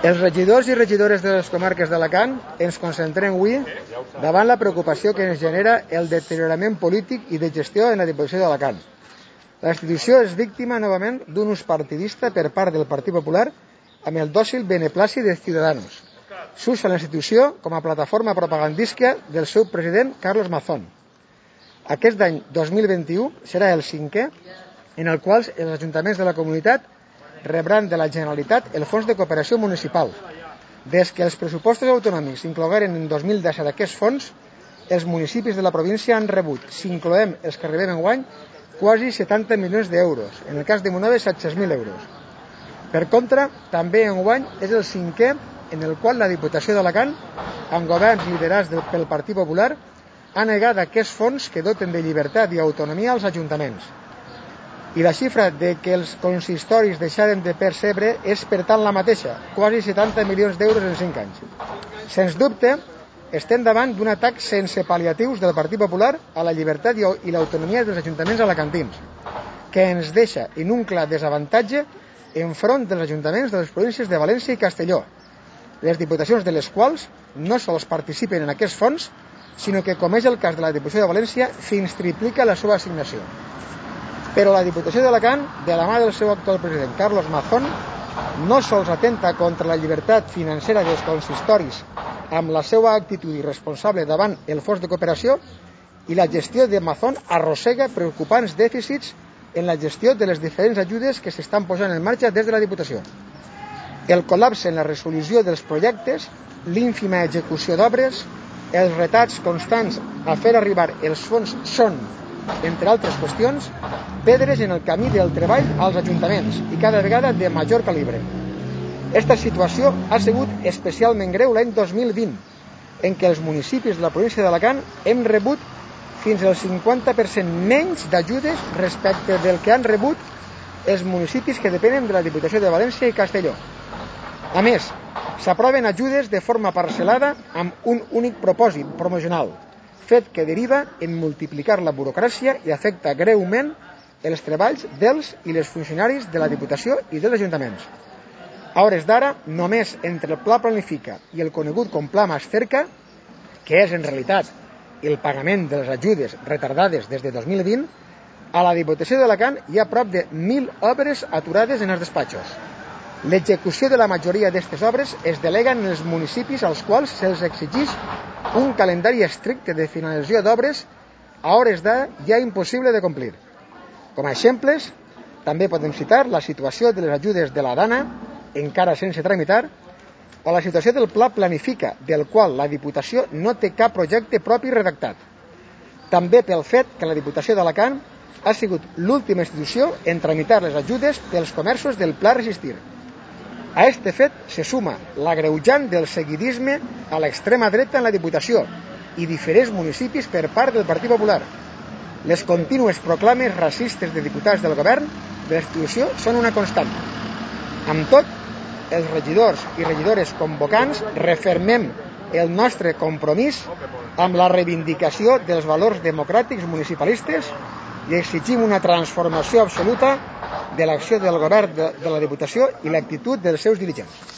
Els regidors i regidores de les comarques d'Alacant ens concentrem avui davant la preocupació que ens genera el deteriorament polític i de gestió en la Diputació d'Alacant. La institució és víctima novament d'un ús partidista per part del Partit Popular amb el dòcil beneplàcit de Ciudadanos. S'usa la institució com a plataforma propagandística del seu president Carlos Mazón. Aquest any 2021 serà el cinquè en el qual els ajuntaments de la comunitat rebran de la Generalitat el Fons de Cooperació Municipal. Des que els pressupostos autonòmics inclogueren en 2017 aquests fons, els municipis de la província han rebut, si incloem els que rebem en guany, quasi 70 milions d'euros, en el cas de Monove 700.000 euros. Per contra, també en guany és el cinquè en el qual la Diputació d'Alacant, amb governs liderats pel Partit Popular, ha negat aquests fons que doten de llibertat i autonomia als ajuntaments i la xifra de que els consistoris deixaren de percebre és per tant la mateixa, quasi 70 milions d'euros en 5 anys. Sens dubte, estem davant d'un atac sense pal·liatius del Partit Popular a la llibertat i l'autonomia dels ajuntaments alacantins, que ens deixa en un clar desavantatge enfront dels ajuntaments de les províncies de València i Castelló, les diputacions de les quals no sols participen en aquests fons, sinó que, com és el cas de la Diputació de València, fins triplica la seva assignació. Però la Diputació d'Alacant, de la mà del seu actual president, Carlos Mazón, no sols atenta contra la llibertat financera dels consistoris amb la seva actitud irresponsable davant el fons de cooperació i la gestió de Mazón arrossega preocupants dèficits en la gestió de les diferents ajudes que s'estan posant en marxa des de la Diputació. El col·lapse en la resolució dels projectes, l'ínfima execució d'obres, els retats constants a fer arribar els fons són entre altres qüestions, pedres en el camí del treball als ajuntaments i cada vegada de major calibre. Esta situació ha sigut especialment greu l'any 2020, en què els municipis de la província d'Alacant hem rebut fins al 50% menys d'ajudes respecte del que han rebut els municipis que depenen de la Diputació de València i Castelló. A més, s'aproven ajudes de forma parcel·lada amb un únic propòsit promocional, fet que deriva en multiplicar la burocràcia i afecta greument els treballs dels i les funcionaris de la Diputació i dels ajuntaments. A hores d'ara, només entre el Pla Planifica i el conegut com Pla Masterca, que és en realitat el pagament de les ajudes retardades des de 2020, a la Diputació d'Alacant hi ha prop de 1.000 obres aturades en els despatxos. L'execució de la majoria d'aquestes obres es delega en els municipis als quals se'ls exigeix un calendari estricte de finalització d'obres a hores d'ara ja impossible de complir. Com a exemples, també podem citar la situació de les ajudes de la Dana, encara sense tramitar, o la situació del Pla Planifica, del qual la Diputació no té cap projecte propi redactat. També pel fet que la Diputació d'Alacant ha sigut l'última institució en tramitar les ajudes pels comerços del Pla Resistir, a este fet se suma l'agreujant del seguidisme a l'extrema dreta en la Diputació i diferents municipis per part del Partit Popular. Les contínues proclames racistes de diputats del govern de l'institució són una constant. Amb tot, els regidors i regidores convocants refermem el nostre compromís amb la reivindicació dels valors democràtics municipalistes i exigim una transformació absoluta de l'acció del govern de, de la Diputació i l'actitud dels seus dirigents.